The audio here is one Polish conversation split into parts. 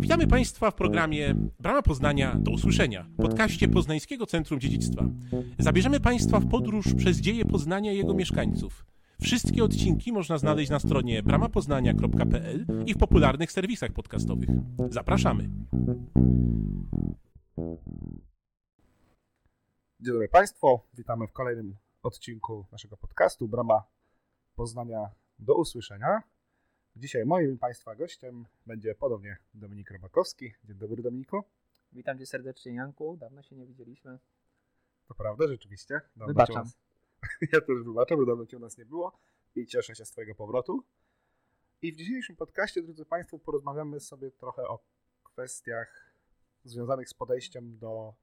Witamy Państwa w programie Brama Poznania do usłyszenia, podcaście Poznańskiego Centrum Dziedzictwa. Zabierzemy Państwa w podróż przez dzieje Poznania i jego mieszkańców. Wszystkie odcinki można znaleźć na stronie bramapoznania.pl i w popularnych serwisach podcastowych. Zapraszamy. Dzień dobry Państwu, witamy w kolejnym odcinku naszego podcastu Brama Poznania do usłyszenia. Dzisiaj moim Państwa gościem będzie podobnie Dominik Robakowski. Dzień dobry Dominiku. Witam Cię serdecznie Janku, dawno się nie widzieliśmy. To prawda, rzeczywiście. Dawno Wybaczam. Nas... Ja też wybaczam, bo dawno Cię u nas nie było i cieszę się z Twojego powrotu. I w dzisiejszym podcaście, drodzy Państwo, porozmawiamy sobie trochę o kwestiach związanych z podejściem do,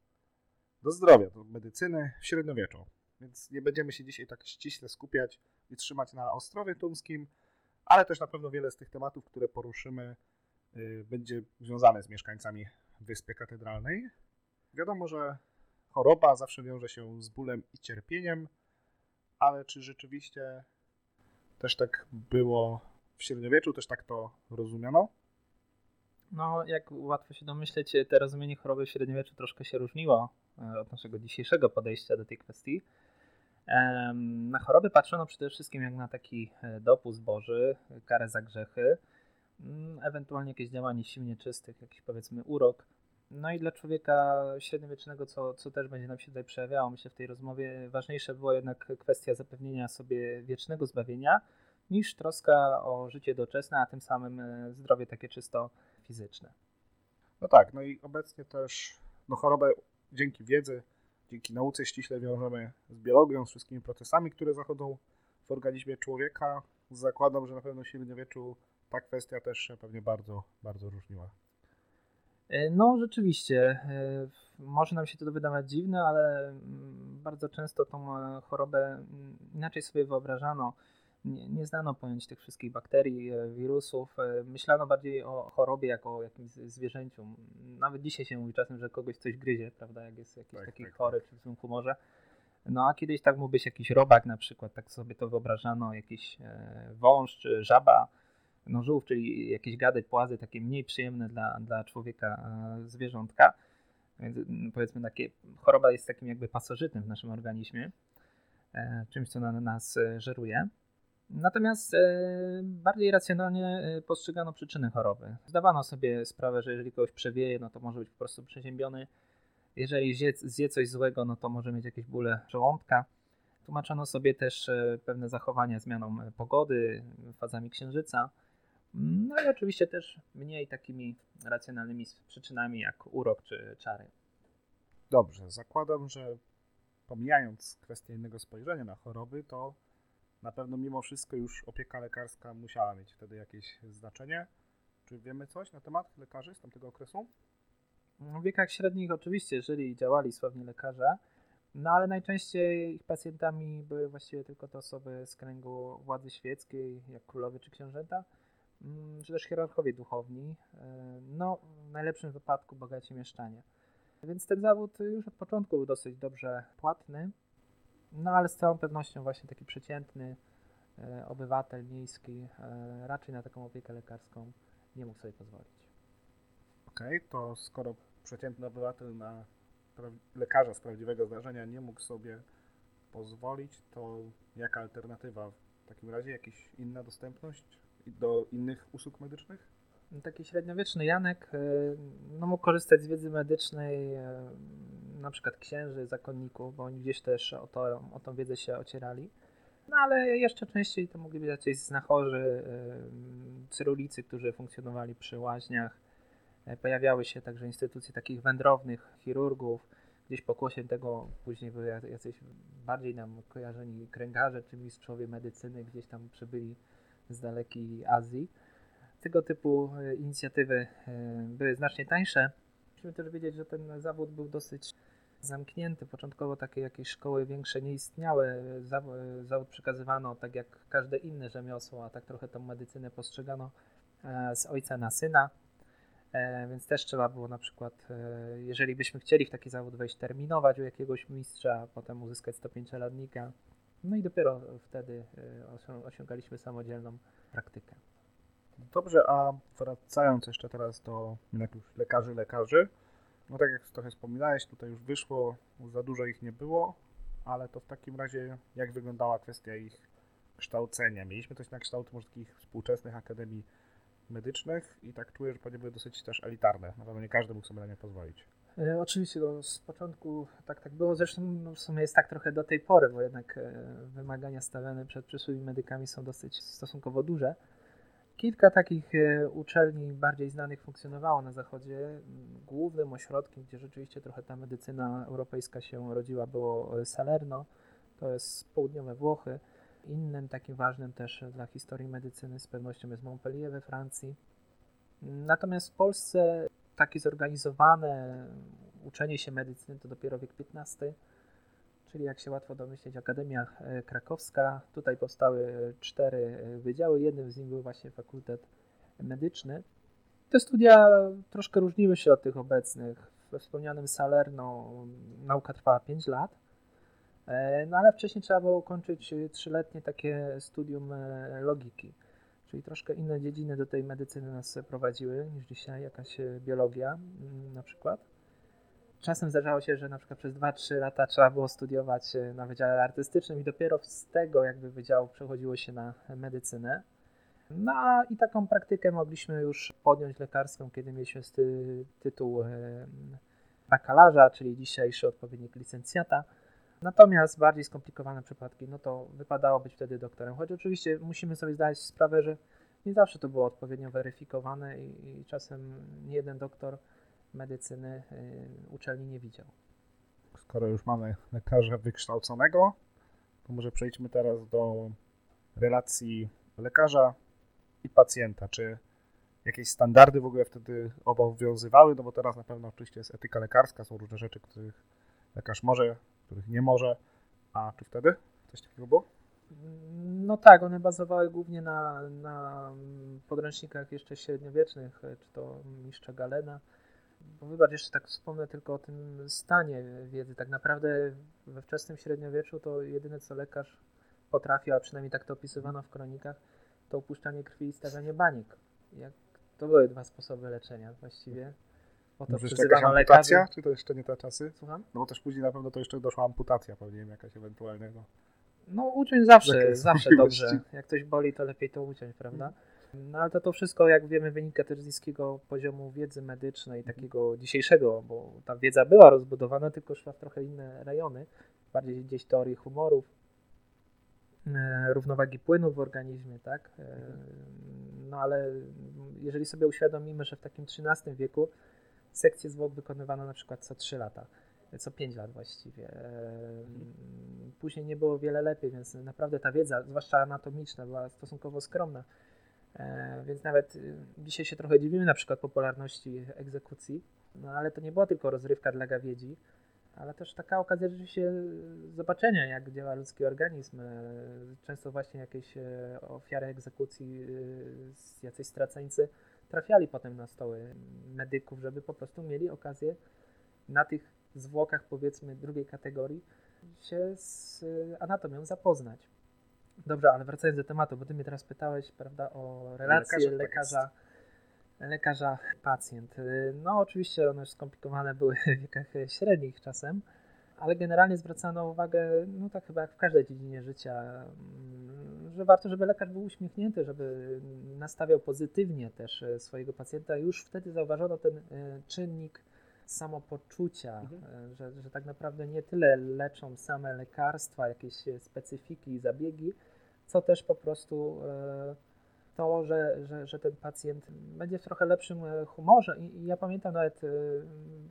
do zdrowia, do medycyny w średniowieczu. Więc nie będziemy się dzisiaj tak ściśle skupiać i trzymać na Ostrowie Tumskim, ale też na pewno wiele z tych tematów, które poruszymy, y, będzie związane z mieszkańcami Wyspy Katedralnej. Wiadomo, że choroba zawsze wiąże się z bólem i cierpieniem, ale czy rzeczywiście też tak było w średniowieczu, też tak to rozumiano? No, jak łatwo się domyśleć, te rozumienie choroby w średniowieczu troszkę się różniło e, od naszego dzisiejszego podejścia do tej kwestii. Na choroby patrzono przede wszystkim jak na taki e, dopust Boży, karę za grzechy, mm, ewentualnie jakieś działanie sił nieczystych, jakiś powiedzmy urok. No i dla człowieka średniowiecznego, co, co też będzie nam się tutaj przejawiało, myślę w tej rozmowie, ważniejsze było jednak kwestia zapewnienia sobie wiecznego zbawienia, niż troska o życie doczesne, a tym samym e, zdrowie takie czysto fizyczne. No tak, no i obecnie też no chorobę dzięki wiedzy, dzięki nauce ściśle wiążemy z biologią, z wszystkimi procesami, które zachodzą w organizmie człowieka. Zakładam, że na pewno w średniowieczu ta kwestia też się pewnie bardzo, bardzo różniła. E, No, rzeczywiście, e, może nam się to wydawać dziwne, ale mm, bardzo często tą e, chorobę mm, inaczej sobie wyobrażano. Nie, nie znano pojęć tych wszystkich bakterii, e, wirusów. e, Myślano bardziej o chorobie jako o jakimś zwierzęciu. Nawet dzisiaj się mówi czasem, że kogoś coś gryzie, prawda, jak jest jakiś Tak, taki tak, chory czy w złym humorze. No a kiedyś tak mógł być jakiś robak na przykład, tak sobie to wyobrażano, jakiś e, wąż czy żaba, no żółw, czyli jakieś gady, płazy takie mniej przyjemne dla, dla człowieka zwierzątka. Więc mm, powiedzmy takie, choroba jest takim jakby pasożytem w naszym organizmie, czymś co na nas żeruje. Natomiast e, bardziej racjonalnie e, postrzegano przyczyny choroby. Zdawano sobie sprawę, że jeżeli kogoś przewieje, no to może być po prostu przeziębiony. Jeżeli zje, zje coś złego, no to może mieć jakieś bóle żołądka. Tłumaczono sobie też e, pewne zachowania zmianą pogody, fazami księżyca. No i oczywiście też mniej takimi racjonalnymi przyczynami jak urok czy czary. Dobrze, zakładam, że pomijając kwestię innego spojrzenia na choroby, to na pewno mimo wszystko już opieka lekarska musiała mieć wtedy jakieś znaczenie. Czy wiemy coś na temat lekarzy z tamtego okresu? W wiekach średnich oczywiście żyli i działali sławni lekarze, no ale najczęściej ich pacjentami były właściwie tylko te osoby z kręgu władzy świeckiej, jak królowie czy książęta, mm, czy też hierarchowie duchowni, e, no w najlepszym wypadku bogaci mieszczanie. Więc ten zawód już od początku był dosyć dobrze płatny, no ale z całą pewnością właśnie taki przeciętny e, obywatel miejski e, raczej na taką opiekę lekarską nie mógł sobie pozwolić. Okej, to skoro przeciętny obywatel na lekarza z prawdziwego zdarzenia nie mógł sobie pozwolić, to jaka alternatywa? W takim razie jakaś inna dostępność do innych usług medycznych? Taki średniowieczny Janek y, no, mógł korzystać z wiedzy medycznej, y, na przykład księży, zakonników, bo oni gdzieś też o, to, o tą wiedzę się ocierali. No ale jeszcze częściej to mogli być jacyś znachorzy, y, cyrulicy, którzy funkcjonowali przy łaźniach. E, Pojawiały się także instytucje takich wędrownych chirurgów. Gdzieś pokłosie tego później były jacy- jacyś bardziej nam kojarzeni kręgarze czy mistrzowie medycyny, gdzieś tam przybyli z dalekiej Azji tego typu e, inicjatywy e, były znacznie tańsze. Musimy też wiedzieć, że ten zawód był dosyć zamknięty. Początkowo takie jakieś szkoły większe nie istniały. Zaw- Zawód przekazywano tak jak każde inne rzemiosło, a tak trochę tą medycynę postrzegano e, z ojca na syna. Więc też trzeba było na przykład, jeżeli byśmy chcieli w taki zawód wejść, terminować u jakiegoś mistrza, potem uzyskać stopień czeladnika. No i dopiero wtedy osią- osiągaliśmy samodzielną praktykę. Dobrze, a wracając jeszcze teraz do lekarzy, lekarzy, no tak jak trochę wspominałeś, tutaj już wyszło, za dużo ich nie było, ale to w takim razie jak wyglądała kwestia ich kształcenia? Mieliśmy coś na kształt może takich współczesnych akademii medycznych i tak czuję, że pewnie były dosyć też elitarne. Na pewno nie każdy mógł sobie na nie pozwolić. E, oczywiście, no, z początku tak tak było, zresztą no, w sumie jest tak trochę do tej pory, bo jednak e, wymagania stawiane przed przyszłymi medykami są dosyć stosunkowo duże. Kilka takich e, uczelni bardziej znanych funkcjonowało na zachodzie. Głównym ośrodkiem, gdzie rzeczywiście trochę ta medycyna europejska się rodziła, było Salerno, to jest południowe Włochy. Innym takim ważnym też dla historii medycyny z pewnością jest Montpellier we Francji. Natomiast w Polsce takie zorganizowane uczenie się medycyny to dopiero wiek XV, czyli jak się łatwo domyśleć, Akademia e, Krakowska. Tutaj powstały cztery e, wydziały, jednym z nich był właśnie Fakultet Medyczny. Te studia troszkę różniły się od tych obecnych. We wspomnianym Salerno nauka trwała 5 lat, e, no ale wcześniej trzeba było ukończyć trzyletnie takie studium logiki czyli troszkę inne dziedziny do tej medycyny nas prowadziły niż dzisiaj, jakaś e, biologia na przykład. Czasem zdarzało się, że na przykład przez 2-3 lata trzeba było studiować e, na Wydziale Artystycznym i dopiero z tego jakby wydziału przechodziło się na medycynę. No a i taką praktykę mogliśmy już podjąć lekarstwem, kiedy mieliśmy ty tytuł e, bakalarza, czyli dzisiejszy odpowiednik licencjata. Natomiast bardziej skomplikowane przypadki, no to wypadało być wtedy doktorem. Choć oczywiście musimy sobie zdać sprawę, że nie zawsze to było odpowiednio weryfikowane i, i czasem nie jeden doktor medycyny y, uczelni nie widział. Skoro już mamy lekarza wykształconego, to może przejdźmy teraz do relacji lekarza i pacjenta. Czy jakieś standardy w ogóle wtedy obowiązywały? No bo teraz na pewno oczywiście jest etyka lekarska, są różne rzeczy, których lekarz może których nie może. A czy wtedy coś takiego było? No tak, one bazowały głównie na, na podręcznikach jeszcze średniowiecznych, czy to mistrza Galena. Bo wybacz, jeszcze tak wspomnę tylko o tym stanie wiedzy. Tak naprawdę we wczesnym średniowieczu to jedyne co lekarz potrafił, a przynajmniej tak to opisywano w kronikach, to opuszczanie krwi i stawianie baniek. Jak, to były dwa sposoby leczenia właściwie. Bo to Może jeszcze jakaś amputacja, lekarzy. czy to jeszcze nie te czasy? Słucham? No bo też później na pewno to jeszcze doszła amputacja, pewnie jakaś ewentualnego. No uciąć zawsze, zawsze dobrze. Jak ktoś boli, to lepiej to uciąć, prawda? No ale to, to wszystko, jak wiemy, wynika też z niskiego poziomu wiedzy medycznej, takiego dzisiejszego, bo ta wiedza była rozbudowana, tylko szła w trochę inne rejony, bardziej gdzieś teorii humorów, e, równowagi płynów w organizmie, tak? E, no ale jeżeli sobie uświadomimy, że w takim XIII wieku sekcję zwłok wykonywano na przykład co 3 lata, co 5 lat właściwie. Później nie było wiele lepiej, więc naprawdę ta wiedza, zwłaszcza anatomiczna, była stosunkowo skromna. E, więc nawet y, dzisiaj się trochę dziwimy na przykład popularności egzekucji, no ale to nie była tylko rozrywka dla gawiedzi, ale też taka okazja rzeczywiście zobaczenia, jak działa ludzki organizm. E, często właśnie jakieś e, ofiary egzekucji, y, jacyś straceńcy trafiali potem na stoły medyków, żeby po prostu mieli okazję na tych zwłokach powiedzmy drugiej kategorii się z anatomią zapoznać. Dobrze, ale wracając do tematu, bo ty mnie teraz pytałeś, prawda, o relację lekarza, lekarza, lekarza pacjent. No oczywiście one już skomplikowane były w wiekach średnich czasem, ale generalnie zwracano uwagę, no tak chyba jak w każdej dziedzinie życia, że warto, żeby lekarz był uśmiechnięty, żeby nastawiał pozytywnie też e, swojego pacjenta. Już wtedy zauważono ten e, czynnik samopoczucia, mhm. E, że, że tak naprawdę nie tyle leczą same lekarstwa, jakieś specyfiki i zabiegi, co też po prostu to, że, że, że ten pacjent będzie w trochę lepszym humorze. I, ja pamiętam nawet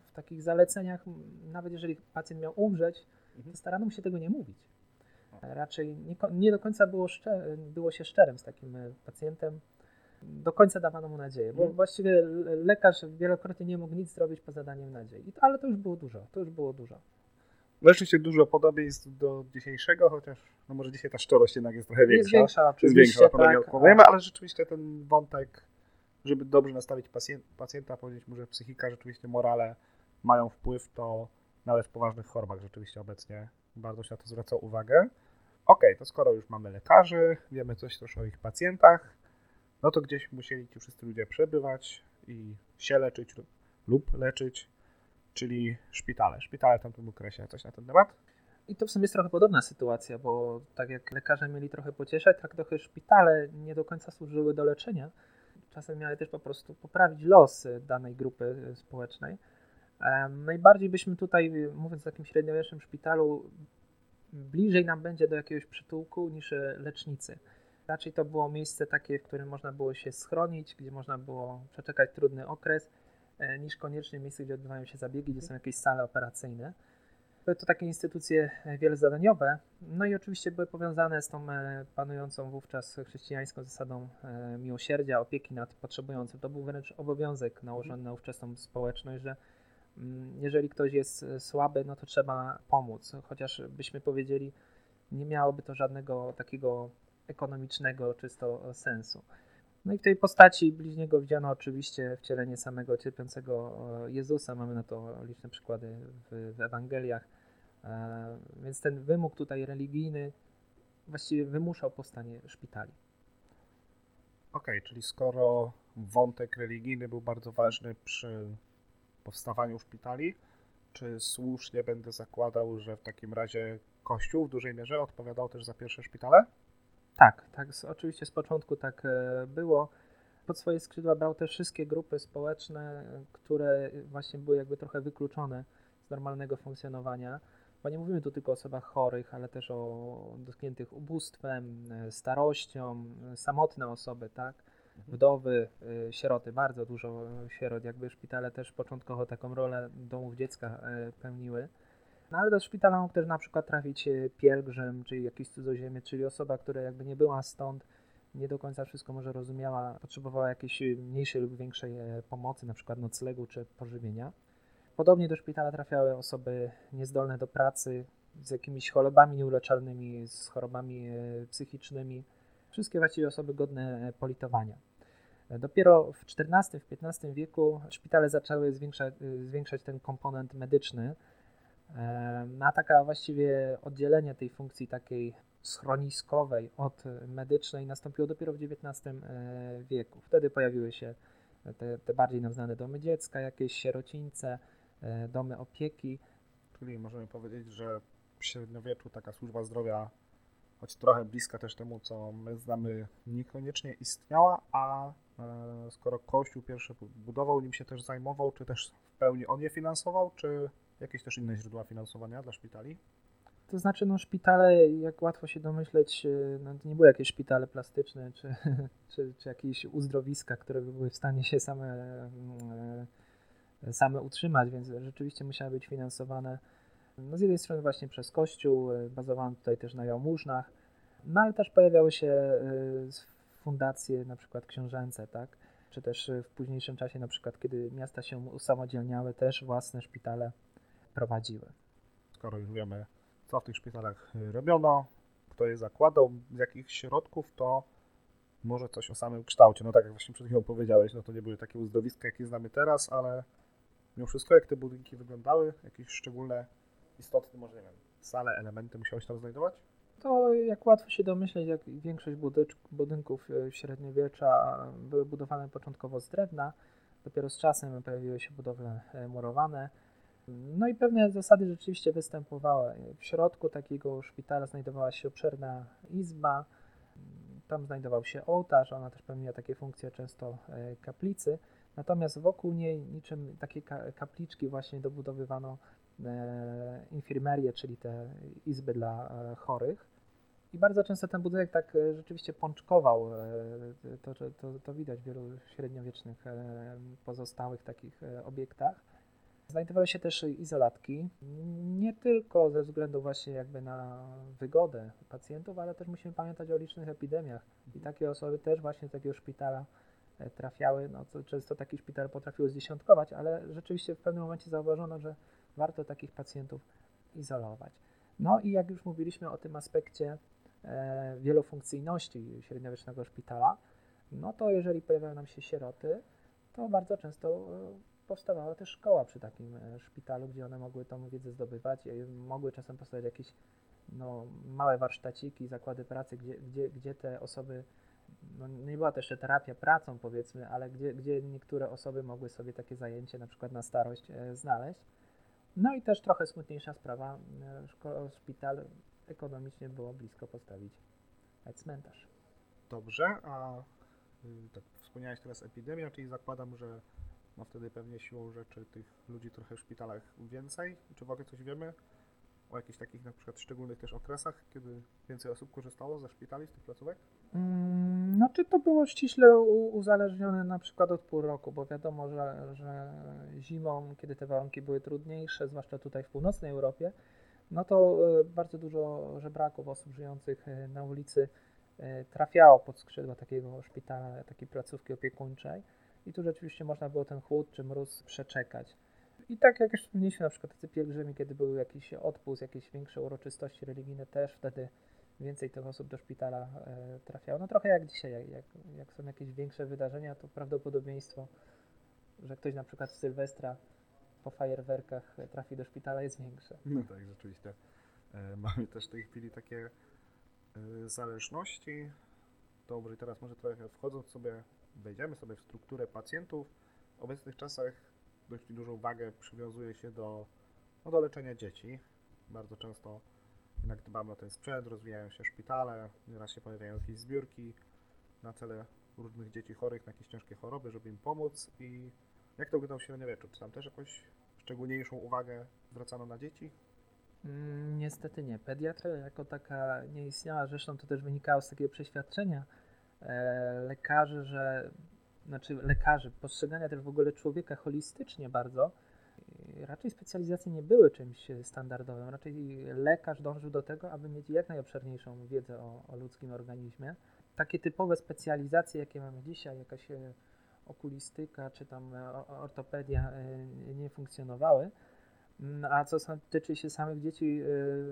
w takich zaleceniach, nawet jeżeli pacjent miał umrzeć, mhm. to starano mu się tego nie mówić raczej nie, nie do końca było, szczer, było się szczerym z takim e, pacjentem. Do końca dawano mu nadzieję, bo mhm. właściwie lekarz wielokrotnie nie mógł nic zrobić poza daniem nadziei. Ale to już było dużo, to już było dużo. Rzeczywiście dużo podobieństw do dzisiejszego, chociaż no może dzisiaj ta szczerość jednak jest trochę większa. Jest większa, oczywiście. Jest większa, tak, odpowiemy, ale rzeczywiście ten wątek, żeby dobrze nastawić pacjenta, powiedzieć mu, że psychika, rzeczywiście morale mają wpływ, to nawet w poważnych chorobach rzeczywiście obecnie bardzo się na to zwraca uwagę. Ok, to skoro już mamy lekarzy, wiemy coś też o ich pacjentach, no to gdzieś musieli ci wszyscy ludzie przebywać i się leczyć lub leczyć, czyli szpitale. Szpitale w tamtym okresie. Coś na ten temat? I to w sumie jest trochę podobna sytuacja, bo tak jak lekarze mieli trochę pocieszać, tak trochę szpitale nie do końca służyły do leczenia. Czasem miały też po prostu poprawić los danej grupy społecznej. Najbardziej byśmy tutaj, mówiąc o takim średniowiecznym szpitalu, bliżej nam będzie do jakiegoś przytułku niż lecznicy. Raczej to było miejsce takie, w którym można było się schronić, gdzie można było przeczekać trudny okres, e, niż koniecznie miejsce, gdzie odbywają się zabiegi, gdzie są jakieś sale operacyjne. Były to takie instytucje e, wielozadaniowe, no i oczywiście były powiązane z tą e, panującą wówczas chrześcijańską zasadą miłosierdzia, opieki nad potrzebującym. To był wręcz obowiązek nałożony na ówczesną społeczność, że mm, jeżeli ktoś jest słaby, no to trzeba pomóc. Chociaż byśmy powiedzieli, nie miałoby to żadnego takiego ekonomicznego czysto sensu. No i w tej postaci bliźniego widziano oczywiście wcielenie samego cierpiącego e, Jezusa. Mamy na to liczne przykłady w, w Ewangeliach. E, więc ten wymóg tutaj religijny właściwie wymuszał powstanie szpitali. Okej, okay, czyli skoro wątek religijny był bardzo ważny przy powstawaniu szpitali, czy słusznie będę zakładał, że w takim razie Kościół w dużej mierze odpowiadał też za pierwsze szpitale? Tak, tak, oczywiście z początku tak e, było. Pod swoje skrzydła brał te wszystkie grupy społeczne, które właśnie były jakby trochę wykluczone z normalnego funkcjonowania. Bo nie mówimy tu tylko o osobach chorych, ale też o dotkniętych ubóstwem, e, starością, e, samotne osoby, tak? Mhm. Wdowy, sieroty, bardzo dużo sierot, jakby szpitale też początkowo taką rolę domów dziecka pełniły. No ale do szpitala mógł też na przykład trafić e, pielgrzym, czyli jakiś cudzoziemiec, czyli osoba, która jakby nie była stąd, nie do końca wszystko może rozumiała, potrzebowała jakiejś mniejszej lub większej e, pomocy, na przykład noclegu czy pożywienia. Podobnie do szpitala trafiały osoby niezdolne do pracy, z jakimiś chorobami nieuleczalnymi, z chorobami e, psychicznymi. Wszystkie właściwie osoby godne politowania. Dopiero w XIV, w XV wieku szpitale zaczęły zwiększać, zwiększać ten komponent medyczny, a taka właściwie oddzielenie tej funkcji takiej schroniskowej od medycznej nastąpiło dopiero w XIX e, wieku. Wtedy pojawiły się te, te bardziej nam znane domy dziecka, jakieś sierocińce, e, domy opieki. Czyli możemy powiedzieć, że w średniowieczu taka służba zdrowia, choć trochę bliska też temu, co my znamy, niekoniecznie istniała, a e, skoro Kościół pierwszy budował, nim się też zajmował, czy też w pełni on je finansował, czy Jakieś też inne źródła finansowania dla szpitali? To znaczy, no szpitale, jak łatwo się domyśleć, e, no, to nie były jakieś szpitale plastyczne, czy, czy, czy jakieś uzdrowiska, które by były w stanie się same, e, same utrzymać, więc rzeczywiście musiały być finansowane no z jednej strony właśnie przez Kościół, bazowano tutaj też na jałmużnach, no ale też pojawiały się fundacje na przykład książęce, tak? Czy też w późniejszym czasie, na przykład kiedy miasta się usamodzielniały, też własne szpitale prowadziły. Skoro już wiemy, co w tych szpitalach y, robiono, kto je zakładał, z jakich środków, to może coś o samym kształcie. No tak jak właśnie przed chwilą powiedziałeś, no to nie były takie uzdrowiska, jakie znamy teraz, ale mimo wszystko, jak te budynki wyglądały, jakieś szczególne, istotne, może nie wiem, sale, elementy musiały się tam znajdować? To jak łatwo się domyśleć, jak większość budynków y, średniowiecza były budowane początkowo z drewna, dopiero z czasem pojawiły się budowle y, murowane. No i pewne zasady rzeczywiście występowały. W środku takiego szpitala znajdowała się obszerna izba, tam znajdował się ołtarz, ona też pełniła takie funkcje często e, kaplicy, natomiast wokół niej niczym takie kapliczki właśnie dobudowywano e, infirmerię, czyli te izby dla e, chorych. I bardzo często ten budynek tak rzeczywiście pączkował, to, to, to widać w wielu średniowiecznych pozostałych takich obiektach. Znajdowały się też izolatki, nie tylko ze względu właśnie jakby na wygodę pacjentów, ale też musimy pamiętać o licznych epidemiach. I takie osoby też właśnie do takiego szpitala e, trafiały, no co często taki szpital potrafiły zdziesiątkować, ale rzeczywiście w pewnym momencie zauważono, że warto takich pacjentów izolować. No i jak już mówiliśmy o tym aspekcie e, wielofunkcyjności średniowiecznego szpitala, no to jeżeli pojawiają nam się sieroty, to bardzo często e, powstawała też szkoła przy takim e, szpitalu, gdzie one mogły tą wiedzę zdobywać. Mogły czasem powstać jakieś no, małe warsztaciki, zakłady pracy, gdzie, gdzie, gdzie te osoby no nie była to jeszcze terapia pracą powiedzmy, ale gdzie, gdzie niektóre osoby mogły sobie takie zajęcie na przykład na starość e, znaleźć. No i też trochę smutniejsza sprawa, e, szpital ekonomicznie było blisko postawić cmentarz. Dobrze, a y, tak wspomniałeś teraz epidemia, czyli zakładam, że no wtedy pewnie siłą rzeczy tych ludzi trochę w szpitalach więcej. Czy w ogóle coś wiemy o jakichś takich na przykład szczególnych też okresach, kiedy więcej osób korzystało ze szpitali, z tych placówek? Mm, no czy to było ściśle uzależnione na przykład od pół roku, bo wiadomo, że, że zimą, kiedy te warunki były trudniejsze, zwłaszcza tutaj w północnej Europie, no to e, bardzo dużo żebraków, osób żyjących e, na ulicy e, trafiało pod skrzydła takiego szpitala, takiej placówki opiekuńczej i tu rzeczywiście można było ten chłód czy mróz przeczekać. I tak jak już wspomnieliśmy, na przykład tacy pielgrzymi, kiedy był jakiś odpust, jakieś większe uroczystości religijne, też wtedy więcej tych osób do szpitala e, trafiało. No trochę jak dzisiaj, jak, jak, są jakieś większe wydarzenia, to prawdopodobieństwo, że ktoś na przykład w Sylwestra po fajerwerkach trafi do szpitala jest większe. No tak, rzeczywiście. E, mamy też w tej chwili takie e, zależności. Dobrze, teraz może trochę wchodząc sobie, wejdziemy sobie w strukturę pacjentów. W obecnych czasach dość dużą wagę przywiązuje się do, no, do leczenia dzieci. Bardzo często jednak dbamy o ten sprzęt, rozwijają się szpitale, nieraz się pojawiają jakieś zbiórki na cele różnych dzieci chorych na jakieś ciężkie choroby, żeby im pomóc. I jak to wyglądało w średniowieczu? Czy tam też jakąś szczególniejszą uwagę zwracano na dzieci? Mm, niestety nie. Pediatria jako taka nie istniała. Zresztą to też wynikało z takiego przeświadczenia lekarzy, że znaczy lekarzy, postrzegania też w ogóle człowieka holistycznie bardzo, raczej specjalizacje nie były czymś standardowym. Raczej lekarz dążył do tego, aby mieć jak najobszerniejszą wiedzę o, o ludzkim organizmie. Takie typowe specjalizacje, jakie mamy dzisiaj, jakaś e, okulistyka czy tam e, ortopedia e, nie funkcjonowały. Mm, a co tyczy się samych dzieci,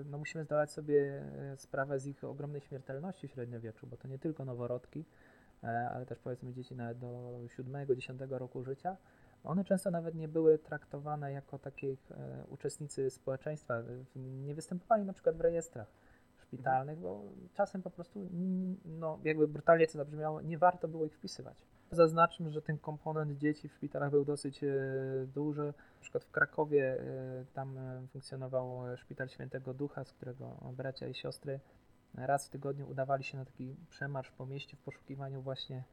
no musimy zdawać sobie sprawę z ich ogromnej śmiertelności w średniowieczu, bo to nie tylko noworodki, E, ale też powiedzmy dzieci nawet do 7-10 roku życia, one często nawet nie były traktowane jako takich e, uczestnicy społeczeństwa, nie występowali na przykład w rejestrach szpitalnych, bo czasem po prostu, no jakby brutalnie to zabrzmiało, nie warto było ich wpisywać. Zaznaczmy, że ten komponent dzieci w szpitalach był dosyć e, duży. Na przykład w Krakowie tam funkcjonował szpital Świętego Ducha, z którego bracia i siostry raz w tygodniu udawali się na taki przemarsz po mieście w poszukiwaniu właśnie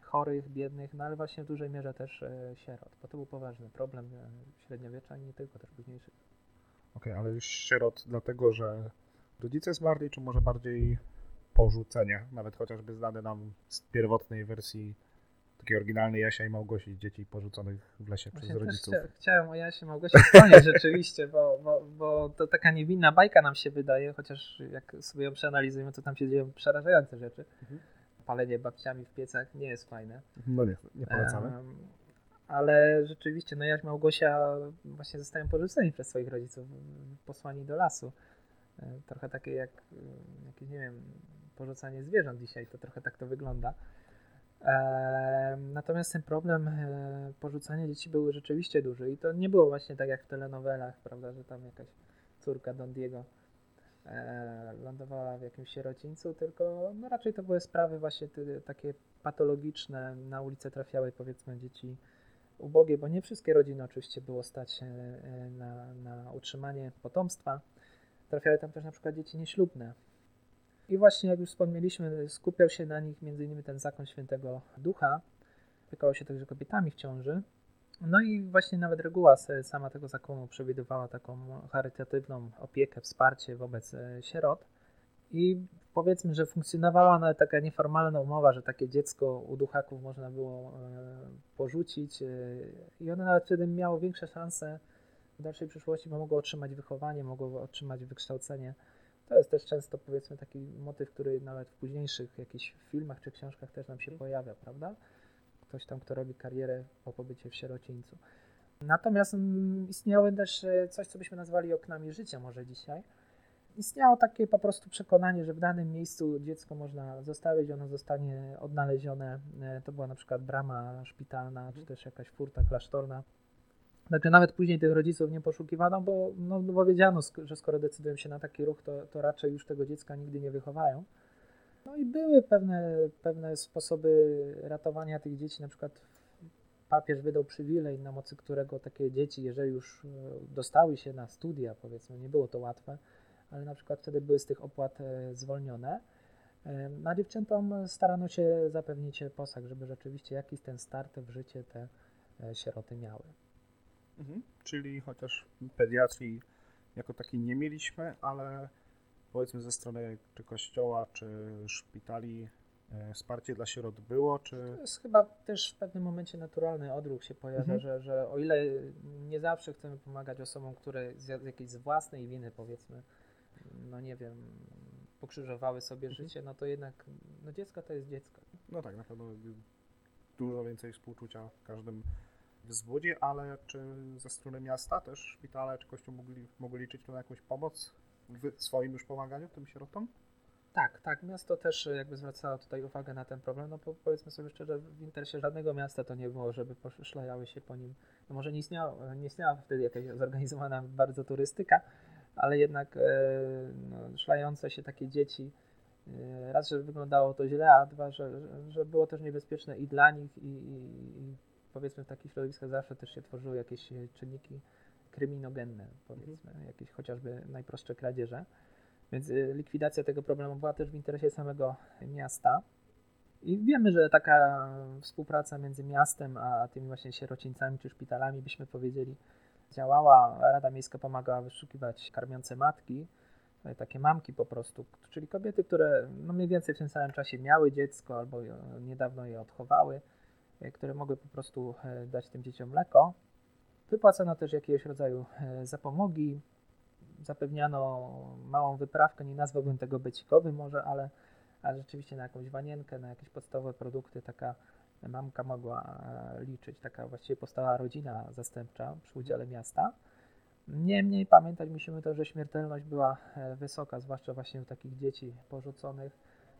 chorych, biednych, no ale właśnie w dużej mierze też e, sierot, bo to był poważny problem e, średniowiecza i nie tylko, też późniejszych. Okej, okay, ale sierot dlatego, że rodzice zmarli, czy może bardziej porzucenie, nawet chociażby znane nam z pierwotnej wersji takiej oryginalnej Jasia i Małgosi, dzieci porzuconych w lesie Właśnie przez rodziców. Chcia, chciałem o Jasie i Małgosi wspomnieć rzeczywiście, bo, bo, bo to taka niewinna bajka nam się wydaje, chociaż jak sobie ją przeanalizujemy, to tam się dzieją przerażające rzeczy. Mhm. Palenie babciami w piecach nie jest fajne. No nie, nie polecamy. Um, ale rzeczywiście, no Jaś Małgosia właśnie zostają porzuceni przez swoich rodziców, posłani do lasu. E, trochę takie jak jakieś, nie wiem, porzucanie zwierząt dzisiaj, to trochę tak to wygląda. Natomiast ten problem e, porzucania dzieci był rzeczywiście duży i to nie było właśnie tak jak w telenowelach, prawda, że tam jakaś córka Don Diego e, lądowała w jakimś sierocińcu, tylko no raczej to były sprawy właśnie takie patologiczne. Na ulicę trafiały powiedzmy dzieci ubogie, bo nie wszystkie rodziny oczywiście było stać e, na, na utrzymanie potomstwa. Trafiały tam też na przykład dzieci nieślubne, i właśnie, jak już wspomnieliśmy, skupiał się na nich m.in. ten zakon świętego ducha. Opiekał się także kobietami w ciąży. No i właśnie nawet reguła sama tego zakonu przewidywała taką charytatywną opiekę, wsparcie wobec e, sierot. I powiedzmy, że funkcjonowała nawet taka nieformalna umowa, że takie dziecko u duchaków można było e, porzucić e, i one nawet wtedy miało większe szanse w dalszej przyszłości, bo mogło otrzymać wychowanie, mogło otrzymać wykształcenie. To jest też często powiedzmy taki motyw, który nawet w późniejszych jakichś filmach czy książkach też nam się mhm. pojawia, prawda? Ktoś tam, kto robi karierę po pobycie w sierocińcu. Natomiast mm, istniały też e, coś, co byśmy nazwali oknami życia może dzisiaj. Istniało takie po prostu przekonanie, że w danym miejscu dziecko można zostawić, ono zostanie odnalezione. E, to była na przykład brama szpitalna, czy mhm. też jakaś furta klasztorna Także nawet później tych rodziców nie poszukiwano, bo, no, bo wiedziano, że skoro decydują się na taki ruch, to, to raczej już tego dziecka nigdy nie wychowają. No i były pewne, pewne sposoby ratowania tych dzieci, na przykład papież wydał przywilej, na mocy którego takie dzieci, jeżeli już e, dostały się na studia, powiedzmy, nie było to łatwe, ale na przykład wtedy były z tych opłat e, zwolnione. E, Na dziewczętom starano się zapewnić posag, żeby rzeczywiście jakiś ten start w życie te sieroty miały. Mhm. Czyli chociaż pediatrii jako takiej nie mieliśmy, ale powiedzmy ze strony czy kościoła, czy szpitali e, wsparcie dla sierot było, czy... To jest chyba też w pewnym momencie naturalny odruch się pojawia, Mhm. że, że o ile nie zawsze chcemy pomagać osobom, które z jakiejś z własnej winy, powiedzmy, no nie wiem, pokrzyżowały sobie Mhm. życie, no to jednak no dziecko to jest dziecko. No tak, na pewno dużo więcej współczucia każdym wzbudzi, ale czy ze strony miasta też szpitale czy kościół mogli, mogli liczyć na jakąś pomoc w swoim już pomaganiu tym sierotom? Tak, tak, miasto też jakby zwracało tutaj uwagę na ten problem, no powiedzmy sobie szczerze, w interesie żadnego miasta to nie było, żeby poszlajały się po nim, no może nie istniała, nie istniała wtedy jakaś zorganizowana bardzo turystyka, ale jednak e, no, szlające się takie dzieci, e, raz, że wyglądało to źle, a dwa, że, że- było też niebezpieczne i dla nich i, i powiedzmy w takich środowiskach zawsze też się tworzyły jakieś e, czynniki kryminogenne, powiedzmy, jakieś chociażby najprostsze kradzieże. Więc y, likwidacja tego problemu była też w interesie samego miasta. I wiemy, że taka współpraca między miastem a tymi właśnie sierocińcami czy szpitalami, byśmy powiedzieli, działała. Rada Miejska pomagała wyszukiwać karmiące matki, e, takie mamki po prostu, czyli kobiety, które no mniej więcej w tym samym czasie miały dziecko albo niedawno je odchowały, e, które mogły po prostu e, dać tym dzieciom mleko. Wypłacano też jakiegoś rodzaju e, zapomogi, zapewniano małą wyprawkę, nie nazwałbym tego becikowy może, ale, ale rzeczywiście na jakąś wanienkę, na jakieś podstawowe produkty taka mamka mogła e, liczyć, taka właściwie powstała rodzina zastępcza przy udziale miasta. Niemniej pamiętać musimy to, że śmiertelność była e, wysoka, zwłaszcza właśnie u takich dzieci porzuconych.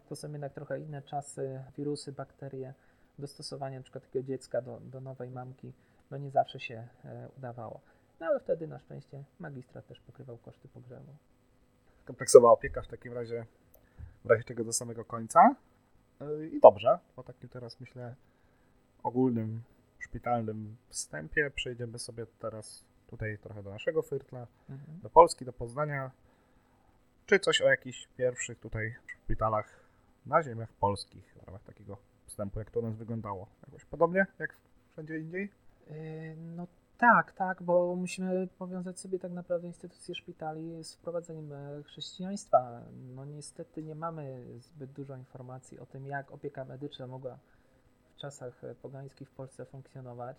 To są jednak trochę inne czasy, wirusy, bakterie, dostosowanie na przykład takiego dziecka do, do nowej mamki, no nie zawsze się e, udawało. No ale wtedy na szczęście magistrat też pokrywał koszty pogrzebu. Kompleksowa opieka w takim razie, w razie czego do samego końca. Yy, I dobrze, po takim teraz myślę ogólnym, szpitalnym wstępie przejdziemy sobie teraz tutaj trochę do naszego fyrtla, Mhm. do Polski, do Poznania. Czy coś o jakichś pierwszych tutaj szpitalach na ziemiach polskich w ramach takiego wstępu, jak to u nas wyglądało? Jakoś podobnie jak wszędzie indziej? Yy, No tak, tak, bo musimy powiązać sobie tak naprawdę instytucje szpitali z wprowadzeniem e, chrześcijaństwa. No niestety nie mamy zbyt dużo informacji o tym, jak opieka medyczna mogła w czasach e, pogańskich w Polsce funkcjonować.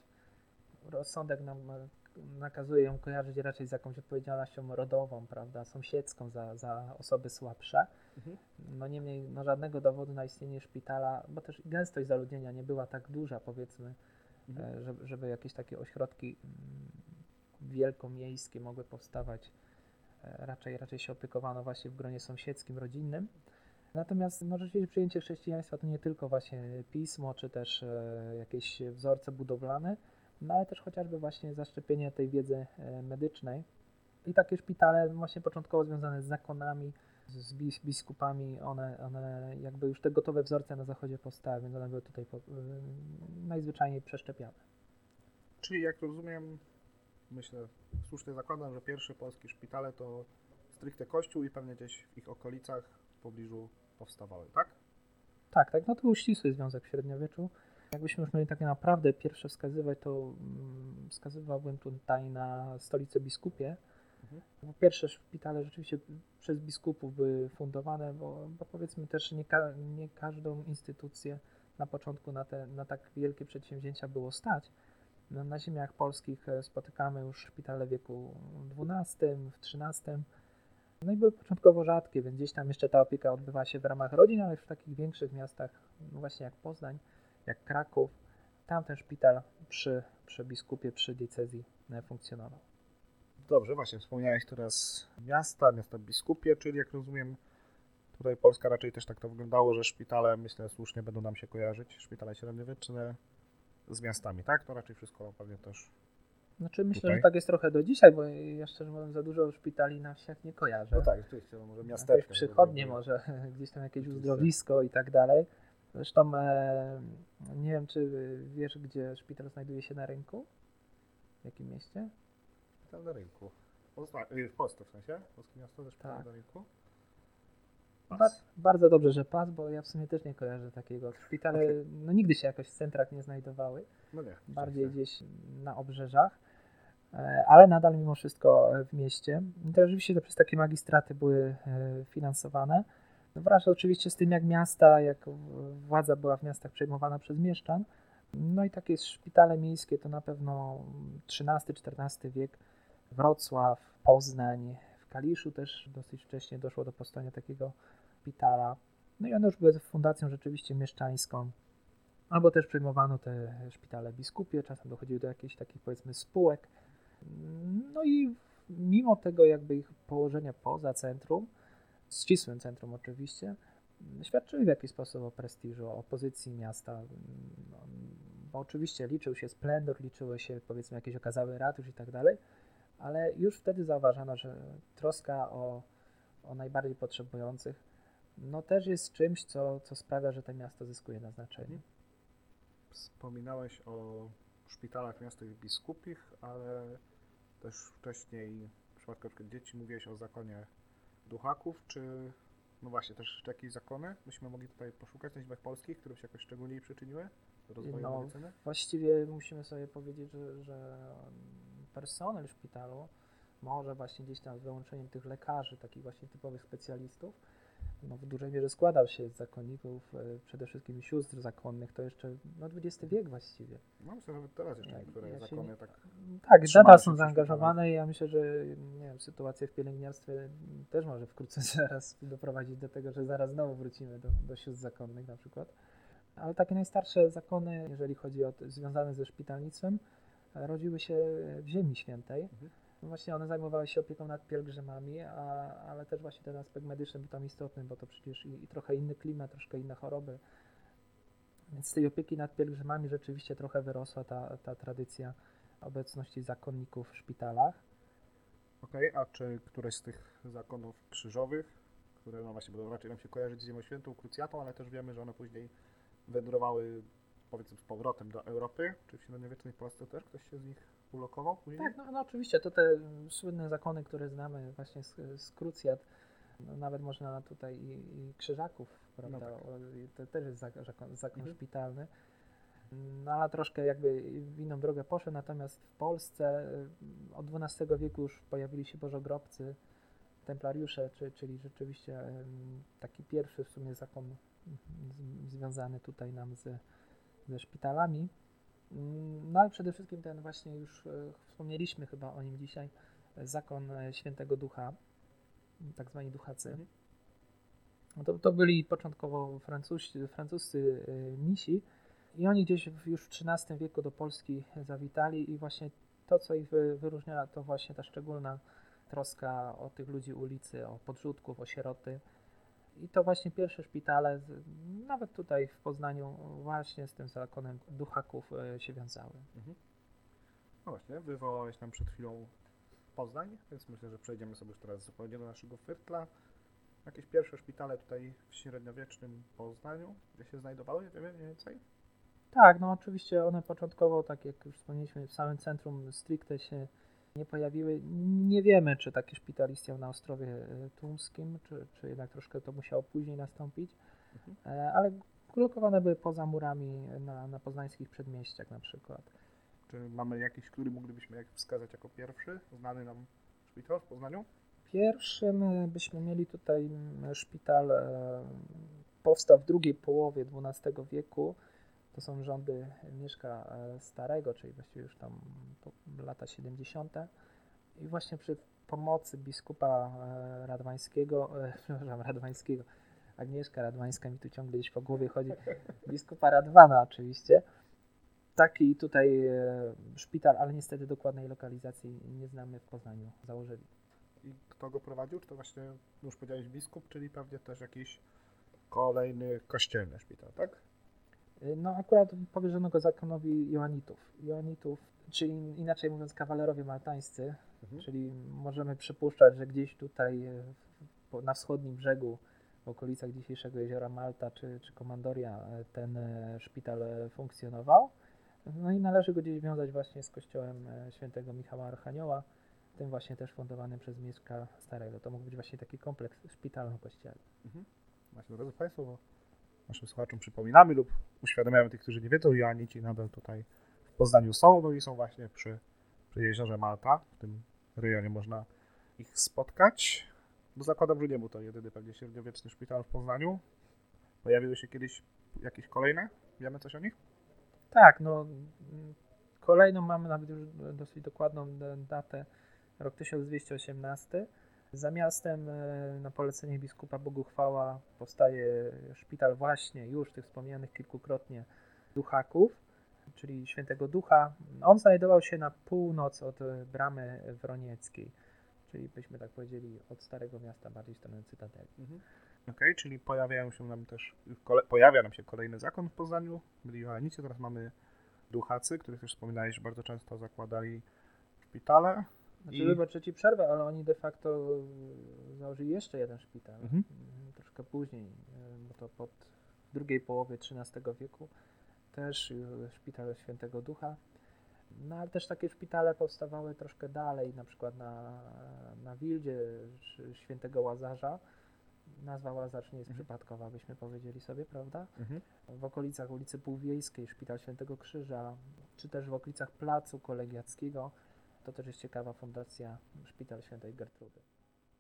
Rozsądek nam e, nakazuje ją kojarzyć raczej z jakąś odpowiedzialnością rodową, prawda, sąsiedzką za, za osoby słabsze. Mhm. No niemniej no żadnego dowodu na istnienie szpitala, bo też gęstość zaludnienia nie była tak duża, powiedzmy, Mhm. e, żeby, żeby jakieś takie ośrodki mm, wielkomiejskie mogły powstawać. E, Raczej, raczej się opiekowano właśnie w gronie sąsiedzkim, rodzinnym. Natomiast no, rzeczywiście przyjęcie chrześcijaństwa to nie tylko właśnie pismo, czy też e, jakieś wzorce budowlane, no ale też chociażby właśnie zaszczepienie tej wiedzy e, medycznej. I takie szpitale właśnie początkowo związane z zakonami, z bis, biskupami, one, one jakby już te gotowe wzorce na zachodzie powstały, więc one były tutaj po, y, najzwyczajniej przeszczepiane. Czyli jak rozumiem, myślę, słusznie zakładam, że pierwsze polskie szpitale to stricte kościół i pewnie gdzieś w ich okolicach w pobliżu powstawały, tak? Tak, tak, no to był ścisły związek w średniowieczu. Jakbyśmy już mieli takie naprawdę pierwsze wskazywać, to mm, wskazywałbym tutaj na stolicę biskupie. Mhm. Bo pierwsze szpitale rzeczywiście przez biskupów były fundowane, bo, bo powiedzmy też nie, ka- nie każdą instytucję na początku na, te, na tak wielkie przedsięwzięcia było stać. No, na ziemiach polskich e, spotykamy już szpitale w wieku XII, w XIII. No i były początkowo rzadkie, więc gdzieś tam jeszcze ta opieka odbywa się w ramach rodzin, ale już w takich większych miastach, no właśnie jak Poznań, jak Kraków, tam ten szpital przy, przy biskupie, przy diecezji e, funkcjonował. Dobrze, właśnie wspomniałeś teraz miasta, miasta biskupie, czyli jak rozumiem, tutaj Polska raczej też tak to wyglądało, że szpitale, myślę, słusznie będą nam się kojarzyć, szpitale średniowieczne z miastami, tak? To raczej wszystko pewnie też Znaczy myślę, Tutaj? że tak jest trochę do dzisiaj, bo ja szczerze mówiąc za dużo szpitali na wsiach nie kojarzę. No tak, rzeczywiście, no może Jakieś miasteczko. przychodnie może, gdzieś tam jakieś uzdrowisko i tak dalej. Zresztą e, nie wiem, czy wiesz, gdzie szpital znajduje się na rynku? W jakim mieście? Szpital na rynku. Pozna- y, W Polsce w sensie? Polskie miasto ze szpitalem Tak. na rynku? Ba- bardzo dobrze, że pas, bo ja w sumie też nie kojarzę takiego. Szpitale no, nigdy się jakoś w centrach nie znajdowały, No nie. bardziej gdzieś na obrzeżach, e, ale nadal mimo wszystko e, w mieście. I to oczywiście to przez takie magistraty były e, finansowane. Wraz oczywiście z tym, jak miasta, jak władza była w miastach przejmowana przez mieszczan. No i takie szpitale miejskie to na pewno XIII-XIV wiek, Wrocław, Poznań, w Kaliszu też dosyć wcześnie doszło do powstania takiego szpitala. No i one już były fundacją rzeczywiście mieszczańską. Albo też przejmowano te szpitale biskupie, czasem dochodziły do jakichś takich powiedzmy spółek. No i mimo tego jakby ich położenia poza centrum, ścisłym centrum oczywiście, świadczyły w jakiś sposób o prestiżu, o pozycji miasta. No, Bo oczywiście liczył się splendor, liczyło się powiedzmy jakieś okazały ratusz i tak dalej, ale już wtedy zauważano, że troska o, o najbardziej potrzebujących no też jest czymś, co, co sprawia, że to miasto zyskuje na znaczeniu. Wspominałeś o szpitalach miastach biskupich, ale też wcześniej w przypadku dzieci mówiłeś o zakonie duchaków, czy no właśnie też jakieś zakony byśmy mogli tutaj poszukać na liczbach polskich, które się jakoś szczególnie przyczyniły do rozwoju No, medycyny? Właściwie musimy sobie powiedzieć, że, że personel szpitalu może właśnie gdzieś tam z wyłączeniem tych lekarzy, takich właśnie typowych specjalistów, no w dużej mierze składał się z zakonników, e, przede wszystkim sióstr zakonnych, to jeszcze no XX wiek właściwie. No myślę, że nawet teraz jeszcze Ja- niektóre ja się zakony nie- tak Tak, nadal się są zaangażowane i ja myślę, że nie wiem, sytuacja w pielęgniarstwie też może wkrótce zaraz doprowadzić do tego, że zaraz znowu wrócimy do, do sióstr zakonnych na przykład. Ale takie najstarsze zakony, jeżeli chodzi o związane ze szpitalnictwem, e, rodziły się w Ziemi Świętej. Mhm. Właśnie one zajmowały się opieką nad pielgrzymami, a, ale też właśnie ten aspekt medyczny był tam istotny, bo to przecież i, i trochę inny klimat, troszkę inne choroby. Więc z tej opieki nad pielgrzymami rzeczywiście trochę wyrosła ta, ta tradycja obecności zakonników w szpitalach. Okej, a czy któreś z tych zakonów krzyżowych, które no właśnie będą raczej nam się kojarzyć z Ziemią Świętą, krucjatą, ale też wiemy, że one później wędrowały powiedzmy z powrotem do Europy, czy w średniowiecznej Polsce też ktoś się z nich ulokował później? Tak, no, no oczywiście, to te mm, słynne zakony, które znamy właśnie z, z krucjat, no, nawet można tutaj i, i krzyżaków, prawda, No tak. to też jest zak- zakon, zakon Mhm. szpitalny. No ale troszkę jakby w inną drogę poszedł, natomiast w Polsce y, od XII wieku już pojawili się bożogrobcy, templariusze, czy, czyli rzeczywiście em, taki pierwszy w sumie zakon mm, związany tutaj nam z, ze szpitalami. No ale przede wszystkim ten właśnie już e, wspomnieliśmy chyba o nim dzisiaj, e, zakon e, Świętego Ducha, tak zwani duchacy. Mhm. No to, to byli początkowo francuscy, francuscy misi i oni gdzieś już w XIII wieku do Polski zawitali i właśnie to, co ich wy- wyróżnia, to właśnie ta szczególna troska o tych ludzi ulicy, o podrzutków, o sieroty. I to właśnie pierwsze szpitale, z, nawet tutaj w Poznaniu, właśnie z tym zakonem duchaków e, się wiązały. Mhm. No właśnie, wywołałeś nam przed chwilą Poznań, więc myślę, że przejdziemy sobie już teraz zupełnie do naszego firtla. Jakieś pierwsze szpitale tutaj w średniowiecznym Poznaniu, gdzie się znajdowały, wiemy mniej więcej? Tak, no oczywiście one początkowo, tak jak już wspomnieliśmy, w samym centrum stricte się nie pojawiły. Nie wiemy, czy taki szpital istniał na Ostrowie e, Tumskim, czy, czy jednak troszkę to musiało później nastąpić, Mhm. E, ale ulokowane były poza murami na, na poznańskich przedmieściach na przykład. Czy mamy jakiś, który moglibyśmy jak wskazać jako pierwszy, znany nam szpital w Poznaniu? Pierwszym e, byśmy mieli tutaj mm, szpital, powstał w drugiej połowie XII wieku. To są rządy Mieszka e, Starego, czyli właściwie już tam lata 70. I właśnie przy pomocy biskupa e, Radwańskiego, e, przepraszam, Radwańskiego, Agnieszka Radwańska mi tu ciągle gdzieś po głowie chodzi, biskupa Radwana oczywiście. Taki tutaj szpital, ale niestety dokładnej lokalizacji nie znamy w Poznaniu, założyli. I kto go prowadził? Czy to właśnie, już powiedziałeś biskup, czyli pewnie też jakiś kolejny kościelny szpital, tak? Y, No akurat powierzono go zakonowi Joanitów. Joanitów, czyli inaczej mówiąc kawalerowie maltańscy, Mhm. czyli możemy przypuszczać, że gdzieś tutaj po- na wschodnim brzegu, w okolicach dzisiejszego jeziora Malta czy, czy Komandoria e, ten szpital funkcjonował. No i należy go gdzieś wiązać właśnie z kościołem świętego Michała Archanioła, tym właśnie też fundowanym przez Mieszka Starego. To mógł być właśnie taki kompleks szpitalno-kościelny. Właśnie, drodzy Państwo, bo naszym słuchaczom przypominamy lub uświadamiamy tych, którzy nie wiedzą, Joanici nadal tutaj w Poznaniu są, no i są właśnie przy, przy jeziorze Malta. W tym rejonie można ich spotkać. No zakładam, że nie był to jedyny pewnie średniowieczny szpital w Poznaniu. Pojawiły się kiedyś jakieś kolejne? Wiemy coś o nich? Tak, no kolejną mamy nawet już dosyć dokładną datę, rok 1218. Za miastem e, na polecenie biskupa Boguchwała powstaje szpital właśnie już tych wspomnianych kilkukrotnie duchaków, czyli świętego ducha. On znajdował się na północ od e, bramy wronieckiej, czyli byśmy tak powiedzieli od Starego Miasta, bardziej w stronę Cytadeli. Okej, czyli pojawiają się nam też, kole, pojawia nam się kolejny zakon w Poznaniu, byli Joanici, teraz mamy duchacy, których już wspominałeś, bardzo często zakładali szpitale. Znaczy, I- wybaczę ci przerwę, ale oni de facto założyli jeszcze jeden szpital. Mhm. mm, Troszkę później, e, bo to pod drugiej połowie XIII wieku. Też szpital Świętego Ducha. No ale też takie szpitale powstawały troszkę dalej, na przykład na, na Wildzie Świętego Łazarza. Nazwa Łazarz nie jest Mhm. przypadkowa, byśmy powiedzieli sobie, prawda? Mhm. w okolicach ulicy Półwiejskiej, Szpital Świętego Krzyża, czy też w okolicach Placu Kolegiackiego. To też jest ciekawa fundacja Szpital Świętej Gertrudy.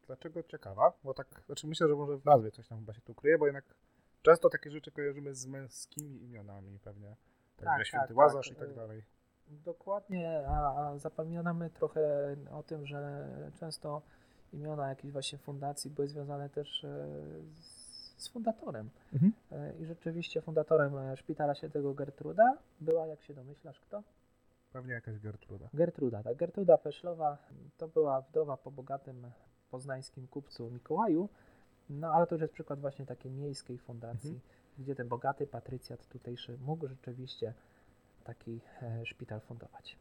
Dlaczego ciekawa? Bo tak, znaczy myślę, że może w nazwie coś tam chyba się tu kryje, bo jednak często takie rzeczy kojarzymy z męskimi imionami pewnie. Tak, Tak, Święty tak, Łazarz tak. i tak dalej. Dokładnie, a, a zapominamy trochę o tym, że często imiona jakichś właśnie fundacji były związane też e, z, z fundatorem. Mhm. E, I rzeczywiście fundatorem e, Szpitala Świętego Gertruda była, jak się domyślasz, kto? Pewnie jakaś Gertruda. Gertruda. Tak, Gertruda Peszlowa to była wdowa po bogatym poznańskim kupcu Mikołaju, no ale to już jest przykład właśnie takiej miejskiej fundacji, Mhm. gdzie ten bogaty patrycjat tutejszy mógł rzeczywiście taki e, szpital fundować.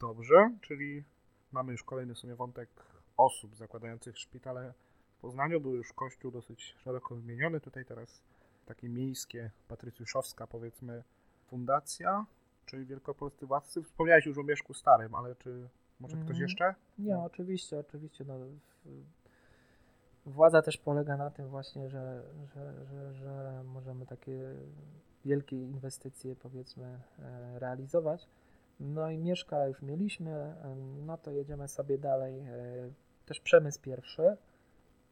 Dobrze, czyli mamy już kolejny w sumie wątek osób zakładających szpitale w Poznaniu. Był już kościół dosyć szeroko wymieniony. Tutaj teraz takie miejskie, patrycjuszowska powiedzmy fundacja, czyli wielkopolscy władcy. Wspomniałeś już o Mieszku Starym, ale czy może ktoś Mm. jeszcze? Nie, No. oczywiście, oczywiście. No, władza też polega na tym właśnie, że, że, że, że możemy takie wielkie inwestycje powiedzmy e, realizować. No i mieszka już mieliśmy, em, no to jedziemy sobie dalej. e, Też przemysł pierwszy.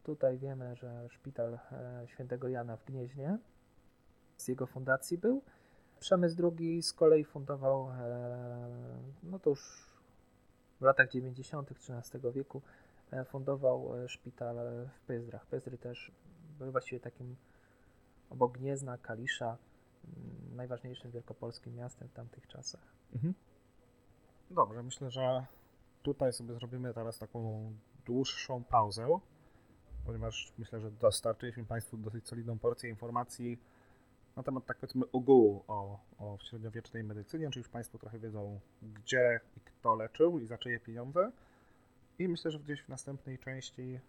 Tutaj wiemy, że szpital e, świętego Jana w Gnieźnie z jego fundacji był. Przemysł drugi z kolei fundował, e, no to już w latach 90. XIII wieku e, fundował e, szpital w Pyzdrach. Pyzdry też były właściwie takim obok Gniezna, Kalisza, mm, najważniejszym wielkopolskim miastem w tamtych czasach. Dobrze, myślę, że tutaj sobie zrobimy teraz taką dłuższą pauzę, ponieważ myślę, że dostarczyliśmy Państwu dosyć solidną porcję informacji na temat, tak powiedzmy, ogółu o, o średniowiecznej medycynie, czy już Państwo trochę wiedzą, gdzie i kto leczył i za czyje pieniądze. I myślę, że gdzieś w następnej części,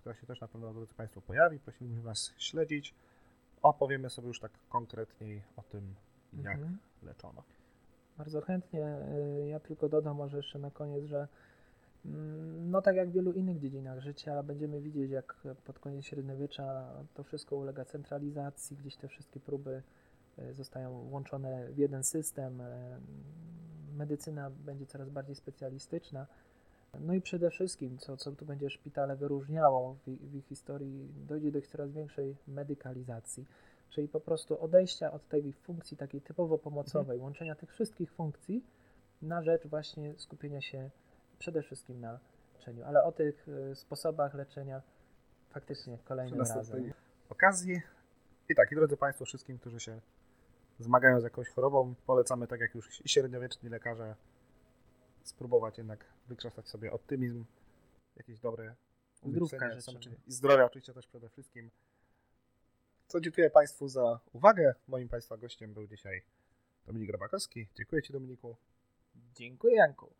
która się też na pewno, drodzy Państwo, pojawi, prosimy Was śledzić, opowiemy sobie już tak konkretniej o tym, jak Mhm. leczono. Bardzo chętnie. Ja tylko dodam może jeszcze na koniec, że no tak jak w wielu innych dziedzinach życia, będziemy widzieć, jak pod koniec średniowiecza to wszystko ulega centralizacji, gdzieś te wszystkie próby y, zostają łączone w jeden system. y, Medycyna będzie coraz bardziej specjalistyczna. No i przede wszystkim, co, co tu będzie szpitale wyróżniało w, ich- w ich historii, dojdzie do ich coraz większej medykalizacji czyli po prostu odejścia od tej funkcji takiej typowo pomocowej, łączenia tych wszystkich funkcji na rzecz właśnie skupienia się przede wszystkim na leczeniu. Ale o tych y, sposobach leczenia faktycznie kolejnym razem. okazji. I tak, i drodzy Państwo, wszystkim, którzy się zmagają z jakąś chorobą, polecamy, tak jak już i średniowieczni lekarze, spróbować jednak wykrzesać sobie optymizm, jakieś dobre Zdrówka umyślenie, życzymy. samczyny i zdrowia oczywiście też przede wszystkim. Co dziękuję Państwu za uwagę. Moim Państwa gościem był dzisiaj Dominik Grabakowski. Dziękuję Ci Dominiku. Dziękuję Janku.